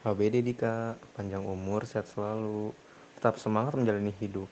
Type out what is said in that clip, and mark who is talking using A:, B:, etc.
A: HBD Dika, panjang umur, sehat selalu, tetap semangat menjalani hidup.